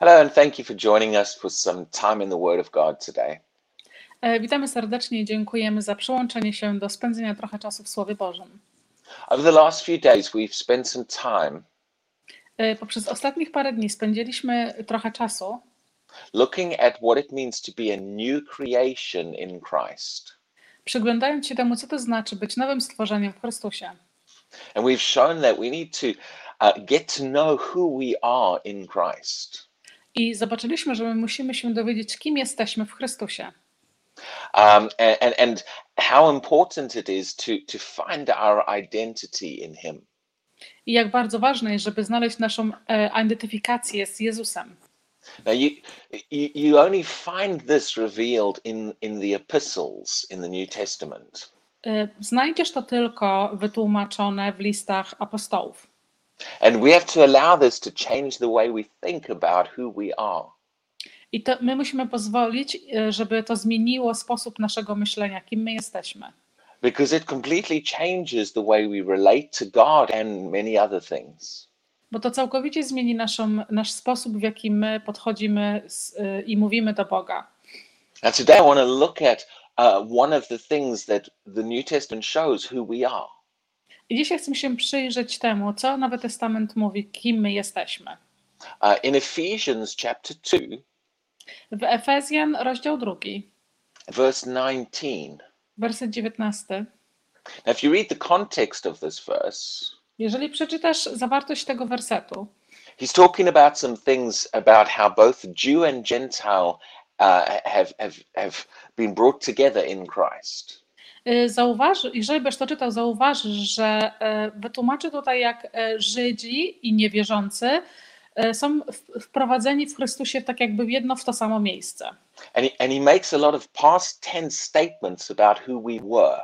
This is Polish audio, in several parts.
Hello, and thank you for joining us for some time in the Word of God today. E, Witamy serdecznie i dziękujemy za przyłączenie się do spędzenia trochę czasu w Słowie Bożym. Over the last few days, we've spent some time E, Poprzez ostatnich parę dni spędziliśmy trochę czasu looking at what it means to be a new creation in Christ. przyglądając się temu, co to znaczy być nowym stworzeniem w Chrystusie. And we've shown that we need to uh, get to know who we are in Christ. I zobaczyliśmy, że my musimy się dowiedzieć, kim jesteśmy w Chrystusie. Um, and, and, how important it is to, to find our identity in Him. I jak bardzo ważne jest, żeby znaleźć naszą e, identyfikację z Jezusem. Now, you, you, you only find this revealed in, in the epistles in the New Testament. E, Znajdziesz to tylko wytłumaczone w listach apostołów. And we have to allow this to change the way we think about who we are. I to my musimy pozwolić, e, żeby to zmieniło sposób naszego myślenia, kim my jesteśmy. Because it completely changes the way we relate to God and many other things. Bo to całkowicie zmieni naszą, nasz sposób, w jaki my podchodzimy z, y, i mówimy do Boga. And today I want to look at uh, one of the things that the New Testament shows who we are. I dzisiaj chcę się przyjrzeć temu, co Nowy Testament mówi, kim my jesteśmy. Uh, in Ephesians chapter 2, W Efezjan, rozdział drugi, verse 19. werset 19. Now, if you read the context of this verse, Jeżeli przeczytasz zawartość tego wersetu, he's talking about some things about how both Jew and Gentile uh, have, have, have been brought together in Christ. Y, zauważy, jeżeli byś to czytał, zauważysz, że e, wytłumaczy tutaj, jak e, Żydzi i niewierzący są wprowadzeni w Chrystusie tak jakby w jedno w to samo miejsce. And he, and he makes a lot of past tense statements about who we were.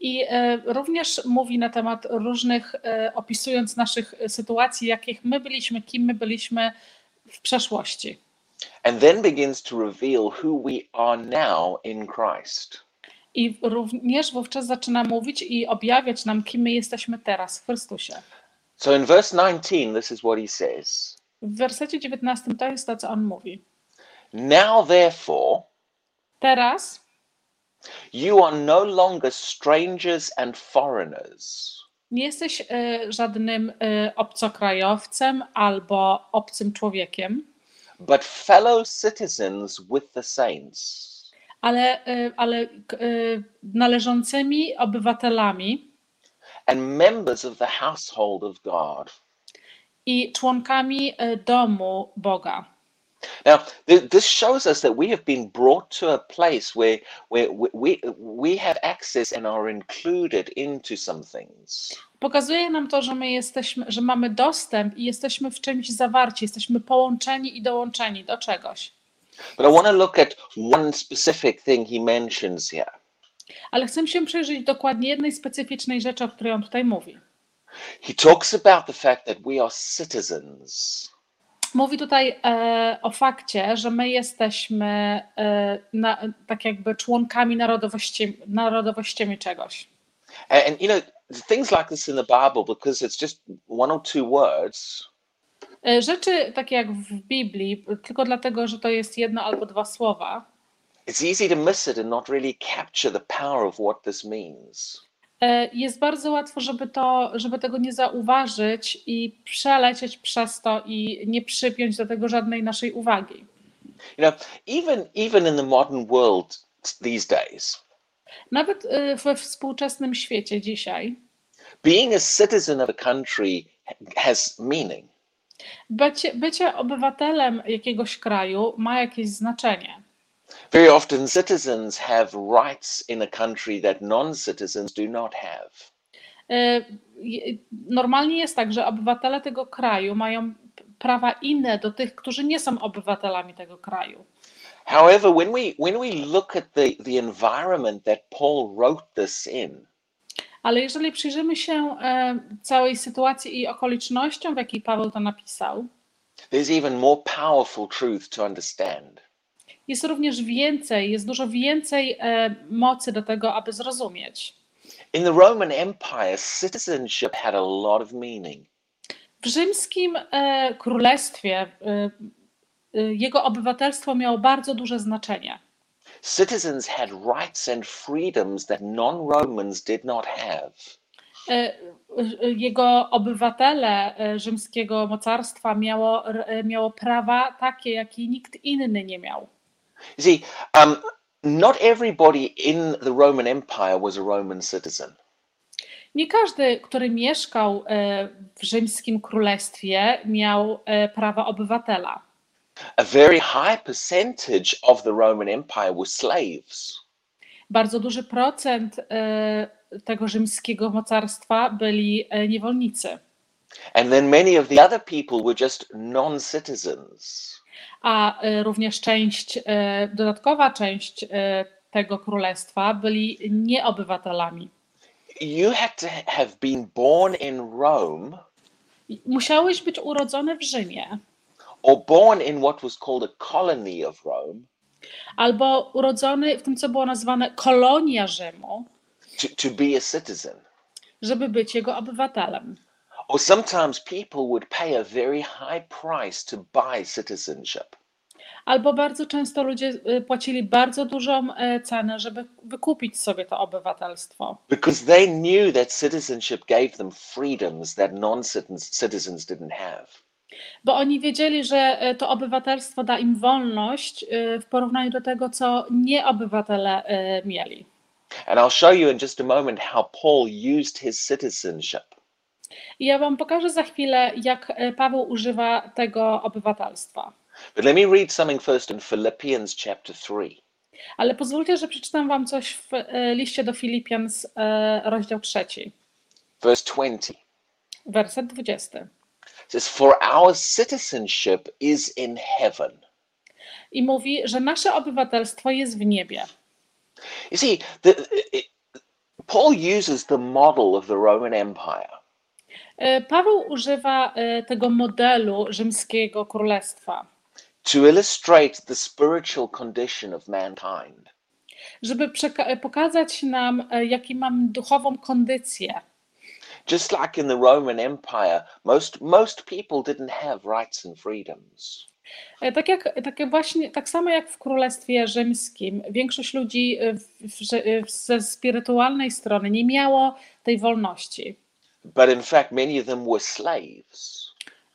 I również mówi na temat różnych, opisując naszych sytuacji, jakich my byliśmy, kim my byliśmy w przeszłości. And then begins to reveal who we are now in Christ. I również wówczas zaczyna mówić i objawiać nam, kim my jesteśmy teraz w Chrystusie. So in verse 19, this is what he says W wersecie 19 to jest to, co on mówi. Now, therefore, Teraz you are no longer strangers and foreigners, nie jesteś e, żadnym e, obcokrajowcem albo obcym człowiekiem, but fellow citizens with the saints ale, e, ale e, należącymi obywatelami and members of the household of God. i członkami e, domu Boga. Now, th- this shows us that we have been brought to a place where, where we, we have access and are included into some things. Pokazuje nam to, że my jesteśmy, że mamy dostęp i jesteśmy w czymś zawarci, jesteśmy połączeni i dołączeni do czegoś. But I want to look at one specific thing he mentions here. Ale chcę się przyjrzeć dokładnie jednej specyficznej rzeczy, o której on tutaj mówi. He talks about the fact that we are citizens. Mówi tutaj e, o fakcie, że my jesteśmy e, na, tak jakby członkami narodowości, narodowościami czegoś. And, and, you know, things like this in the Bible, because it's just one or two words, Rzeczy takie jak w Biblii, tylko dlatego, że to jest jedno albo dwa słowa, it's easy to miss it and not really capture the power of what this means. E, Jest bardzo łatwo, żeby, to, żeby tego nie zauważyć i przelecieć przez to i nie przypiąć do tego żadnej naszej uwagi. You know, even even in the modern world these days, Nawet e, we współczesnym świecie dzisiaj being a citizen of a country has meaning. Bycie, bycie obywatelem jakiegoś kraju ma jakieś znaczenie. Very often, citizens have rights in a country that non-citizens do not have. E, Normalnie jest tak, że obywatele tego kraju mają prawa inne do tych, którzy nie są obywatelami tego kraju. However, when we when we look at the, the environment that Paul wrote this in, Ale jeżeli przyjrzymy się e, całej sytuacji i okolicznościom, w jakiej Paweł to napisał, there's even more powerful truth to understand. jest również więcej, jest dużo więcej e, mocy do tego, aby zrozumieć. In the Roman Empire, citizenship had a lot of meaning. W rzymskim e, królestwie jego obywatelstwo miało bardzo duże znaczenie. Citizens had rights and freedoms that non Romans did not have. E, e, Jego obywatele e, rzymskiego mocarstwa miało, miało prawa takie, jakie nikt inny nie miał. You see, um, not everybody in the Roman Empire was a Roman citizen. Nie każdy, który mieszkał w rzymskim królestwie, miał prawa obywatela. A very high percentage of the Roman Empire were slaves. Bardzo duży procent e, tego rzymskiego mocarstwa byli e, niewolnicy, And then many of the other people were just non citizens. a e, również część, dodatkowa część tego królestwa byli nieobywatelami. You had to have been born in Rome Musiałeś być urodzony w Rzymie or born in what was called a colony of Rome albo urodzony w tym, co było nazwane kolonia Rzymu, to, to be a citizen. żeby być jego obywatelem. Or sometimes people would pay a very high price to buy citizenship. Albo bardzo często ludzie y, płacili bardzo dużą e, cenę, żeby wykupić sobie to obywatelstwo, Because they knew that citizenship gave them freedoms that non citizens didn't have. Bo oni wiedzieli, że e, to obywatelstwo da im wolność e, w porównaniu do tego, co nieobywatele e, mieli. And I'll show you in just a moment how Paul used his citizenship. I ja Wam pokażę za chwilę, jak Paweł używa tego obywatelstwa. But let me read something first in Philippians chapter 3. Ale pozwólcie, że przeczytam Wam coś w liście do Filipian, rozdział trzeci, verse 20. werset 20. Says, For our citizenship is in heaven. I mówi, że nasze obywatelstwo jest w niebie. You see, the, it, Paul uses the model of the Roman Empire E, Paweł używa e, tego modelu rzymskiego królestwa, to illustrate the spiritual condition of mankind. żeby pokazać nam, e, jaki mamy duchową kondycję. Just like in the Roman Empire, most, most people didn't have rights and freedoms. E, Tak, jak, tak, właśnie, tak samo jak w Królestwie Rzymskim, większość ludzi e, w, w, w, ze spirytualnej strony nie miało tej wolności. But in fact, many of them were slaves.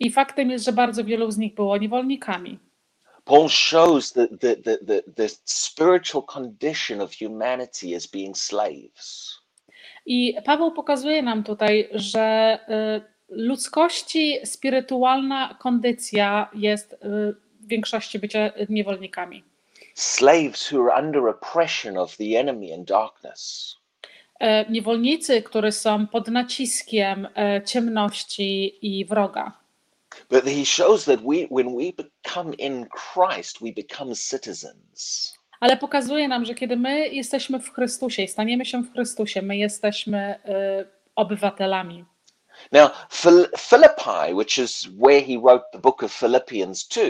I faktem jest, że bardzo wielu z nich było niewolnikami. Paul shows the, the, the, the, the spiritual condition of humanity as being slaves. I Paweł pokazuje nam tutaj, że e, ludzkości spirytualna kondycja jest e, w większości bycia niewolnikami. Slaves who are under oppression of the enemy and darkness. E, Niewolnicy, którzy są pod naciskiem e, ciemności i wroga. But he shows that we, when we become in Christ, we become citizens. Ale pokazuje nam, że kiedy my jesteśmy w Chrystusie i staniemy się w Chrystusie, my jesteśmy e, obywatelami. Now, Phil- Philippi, which is where he wrote the book of Philippians 2,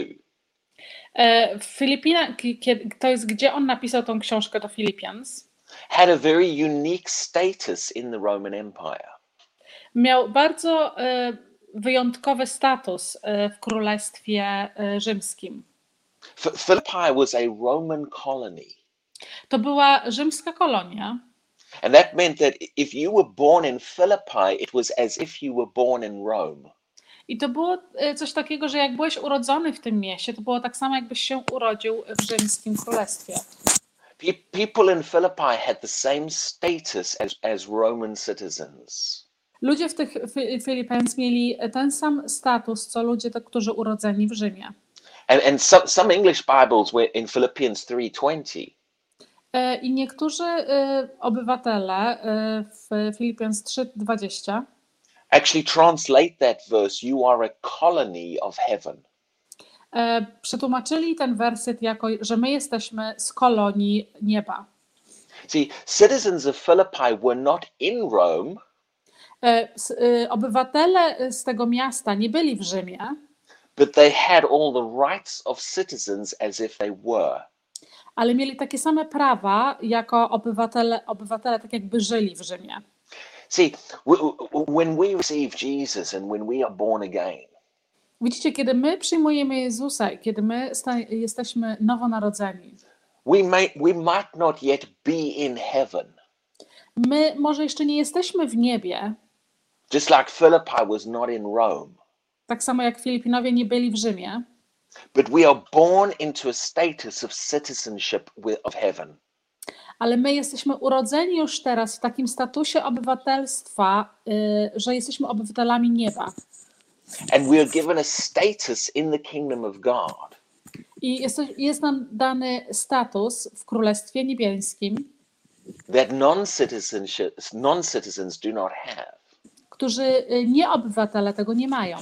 E, W Filipinach, kie- to jest gdzie on napisał tą książkę do Filipians, had a very unique status in the Roman Empire. miał bardzo e, wyjątkowy status e, w Królestwie e, Rzymskim. Philippi was a Roman colony. To była rzymska kolonia, And that meant that if you were born in Philippi, it was as if you were born in Rome. I to było e, coś takiego, że jak byłeś urodzony w tym mieście, to było tak samo, jakbyś się urodził w rzymskim królestwie. Pe- people in Philippi had the same status as, as Roman citizens. Ludzie w tych Fi- Philippines mieli ten sam status, co ludzie, którzy urodzeni w Rzymie. And, and some, some English Bibles were in Philippians 3.20. E, I niektórzy e, obywatele e, w Filipians 3:20 actually translate that verse, you are a colony of heaven. przetłumaczyli ten werset jako, że my jesteśmy z kolonii nieba. See, citizens of Philippi were not in Rome, Obywatele z tego miasta nie byli w Rzymie, but they had all the rights of citizens as if they were. ale mieli takie same prawa jako obywatele, obywatele tak jakby żyli w Rzymie. See, when we receive Jesus and when we are born again, Widzicie, kiedy my przyjmujemy Jezusa i kiedy my jesteśmy nowonarodzeni, we may we might not yet be in heaven. my może jeszcze nie jesteśmy w niebie, Just like Philippi was not in Rome. Tak samo jak Filipinowie nie byli w Rzymie, But we are born into a status of citizenship of heaven. ale my jesteśmy urodzeni już teraz w takim statusie obywatelstwa, y, że jesteśmy obywatelami nieba. And we are given a status in the kingdom of God I jest, jest nam dany status w Królestwie Niebieskim, that non-citizens do not have. którzy y, nie obywatele tego nie mają.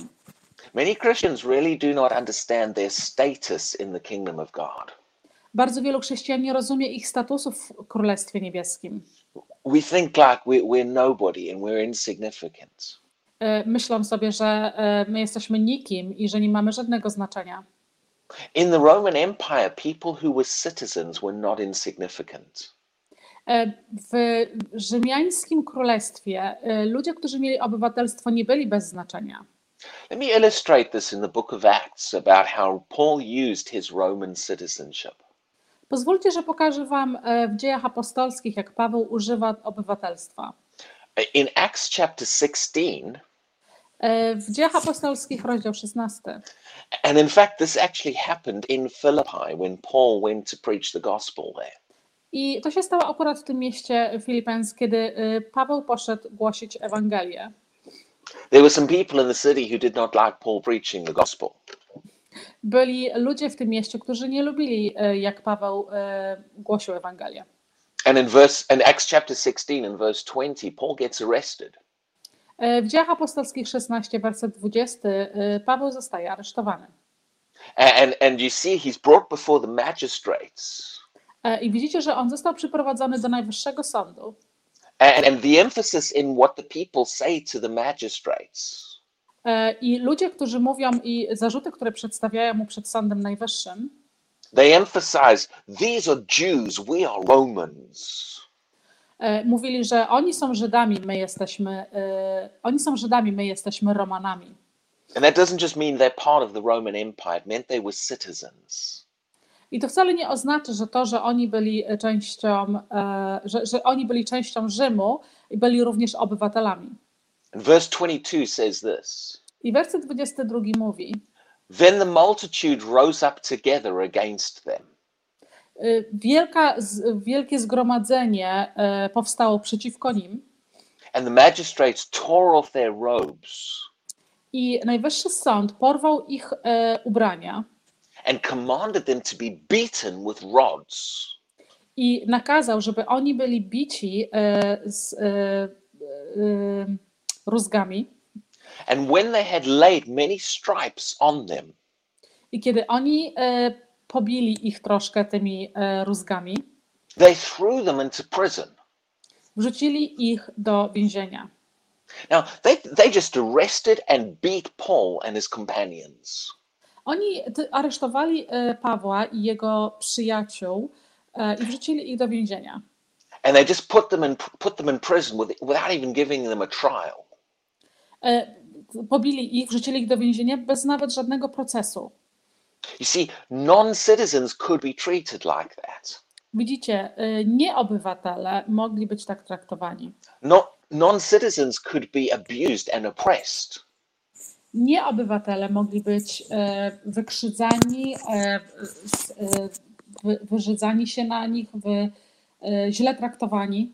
Many Christians really do not understand their status in the kingdom of God. Bardzo wielu chrześcijan nie rozumie ich statusu w Królestwie Niebieskim. We think like we're, we're nobody and we're insignificant. Y, Myślą sobie, że y, my jesteśmy nikim i że nie mamy żadnego znaczenia. In the Roman Empire, people who were citizens were not insignificant. E, W rzymiańskim królestwie ludzie, którzy mieli obywatelstwo, nie byli bez znaczenia. Let me illustrate this in the book of Acts about how Paul used his Roman citizenship. Pozwólcie, że pokażę Wam e, w dziejach apostolskich, jak Paweł używa obywatelstwa. In Acts chapter 16, E, W dziejach apostolskich, rozdział 16. and in fact, this actually happened in Philippi when Paul went to preach the gospel there. I to się stało akurat w tym mieście Filipens, kiedy y, Paweł poszedł głosić Ewangelię. There were some people in the city who did not like Paul preaching the gospel. Byli ludzie w tym mieście, którzy nie lubili, y, jak Paweł y, głosił Ewangelię. And in verse in Acts chapter 16 and verse 20, Paul gets arrested. E, W dziejach apostolskich 16, werset 20, y, Paweł zostaje aresztowany. And, and you see he's brought before the magistrates. E, I widzicie, że on został przyprowadzony do najwyższego sądu. And, and the emphasis in what the people say to the magistrates E, I ludzie, którzy mówią i zarzuty, które przedstawiają mu przed Sądem Najwyższym, they emphasize these are Jews, we are Romans. e, mówili, że oni są Żydami, my jesteśmy, e, oni są Żydami, my jesteśmy Romanami. And that doesn't just mean they're part of the Roman Empire, it meant they were citizens. I to wcale nie oznacza, że to, że oni byli częścią, e, że, że oni byli częścią Rzymu i byli również obywatelami. Verse 22 says this. I werset 22 mówi: Then the multitude rose up together against them. y, Wielka, wielkie zgromadzenie e, powstało przeciwko nim, And the magistrates tore off their robes. I najwyższy sąd porwał ich e, ubrania and commanded them to be beaten with rods. i nakazał, żeby oni byli bici e, z e, e, rózgami. And when they had laid many stripes on them, I kiedy oni e, pobili ich troszkę tymi e, rózgami, they threw them into prison. wrzucili ich do więzienia. Now, they, they just arrested and beat Paul and his companions. Oni aresztowali e, Pawła i jego przyjaciół e, i wrzucili ich do więzienia. And they just put them in, put them in prison with, without even giving them a trial. E, Pobili ich, wrzucili ich do więzienia bez nawet żadnego procesu. You see, non citizens could be treated like that. Widzicie, nieobywatele mogli być tak traktowani. No, non citizens could be abused and oppressed. Nieobywatele mogli być e, wykrzydzani, e, e, wy- wyżydzani się na nich, wy, źle traktowani.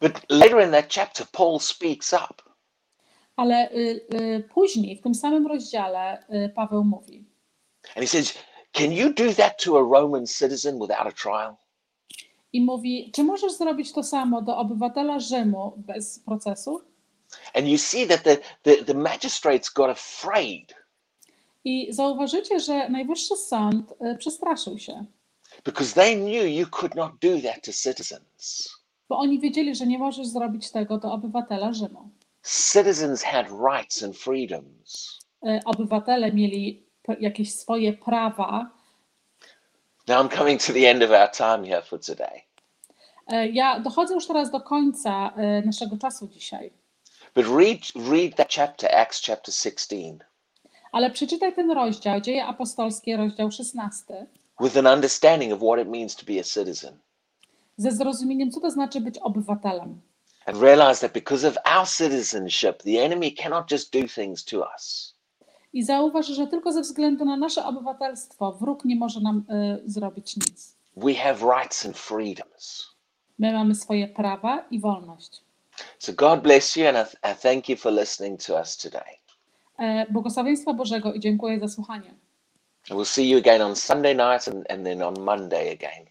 But later in that chapter, Paul speaks up. Ale y, y, później, w tym samym rozdziale, y, Paweł mówi: And he says, Can you do that to a Roman citizen without a trial? I mówi, czy możesz zrobić to samo do obywatela Rzymu bez procesu? And you see that the, the, the magistrates got afraid I zauważycie, że Najwyższy Sąd y, przestraszył się, because they knew you could not do that to citizens. bo oni wiedzieli, że nie możesz zrobić tego do obywatela Rzymu. Citizens had rights and freedoms. Y, Obywatele mieli jakieś swoje prawa. Now I'm coming to the end of our time here for today. Y, Ja dochodzę już teraz do końca naszego czasu dzisiaj, But read read that chapter, Acts chapter 16. Ale przeczytaj ten rozdział, Dzieje Apostolskie, rozdział 16, with an understanding of what it means to be a citizen. ze zrozumieniem, co to znaczy być obywatelem. And realize that because of our citizenship, the enemy cannot just do things to us. I zauważ, że tylko ze względu na nasze obywatelstwo wróg nie może nam y, zrobić nic. We have rights and freedoms. My mamy swoje prawa i wolność. So God bless you, and I, th- I thank you for listening to us today. E, błogosławieństwa Bożego i dziękuję za słuchanie. And we'll see you again on Sunday night and, and then on Monday again.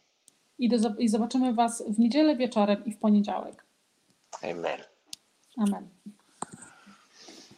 I, do, I zobaczymy Was w niedzielę wieczorem i w poniedziałek. Amen. Amen.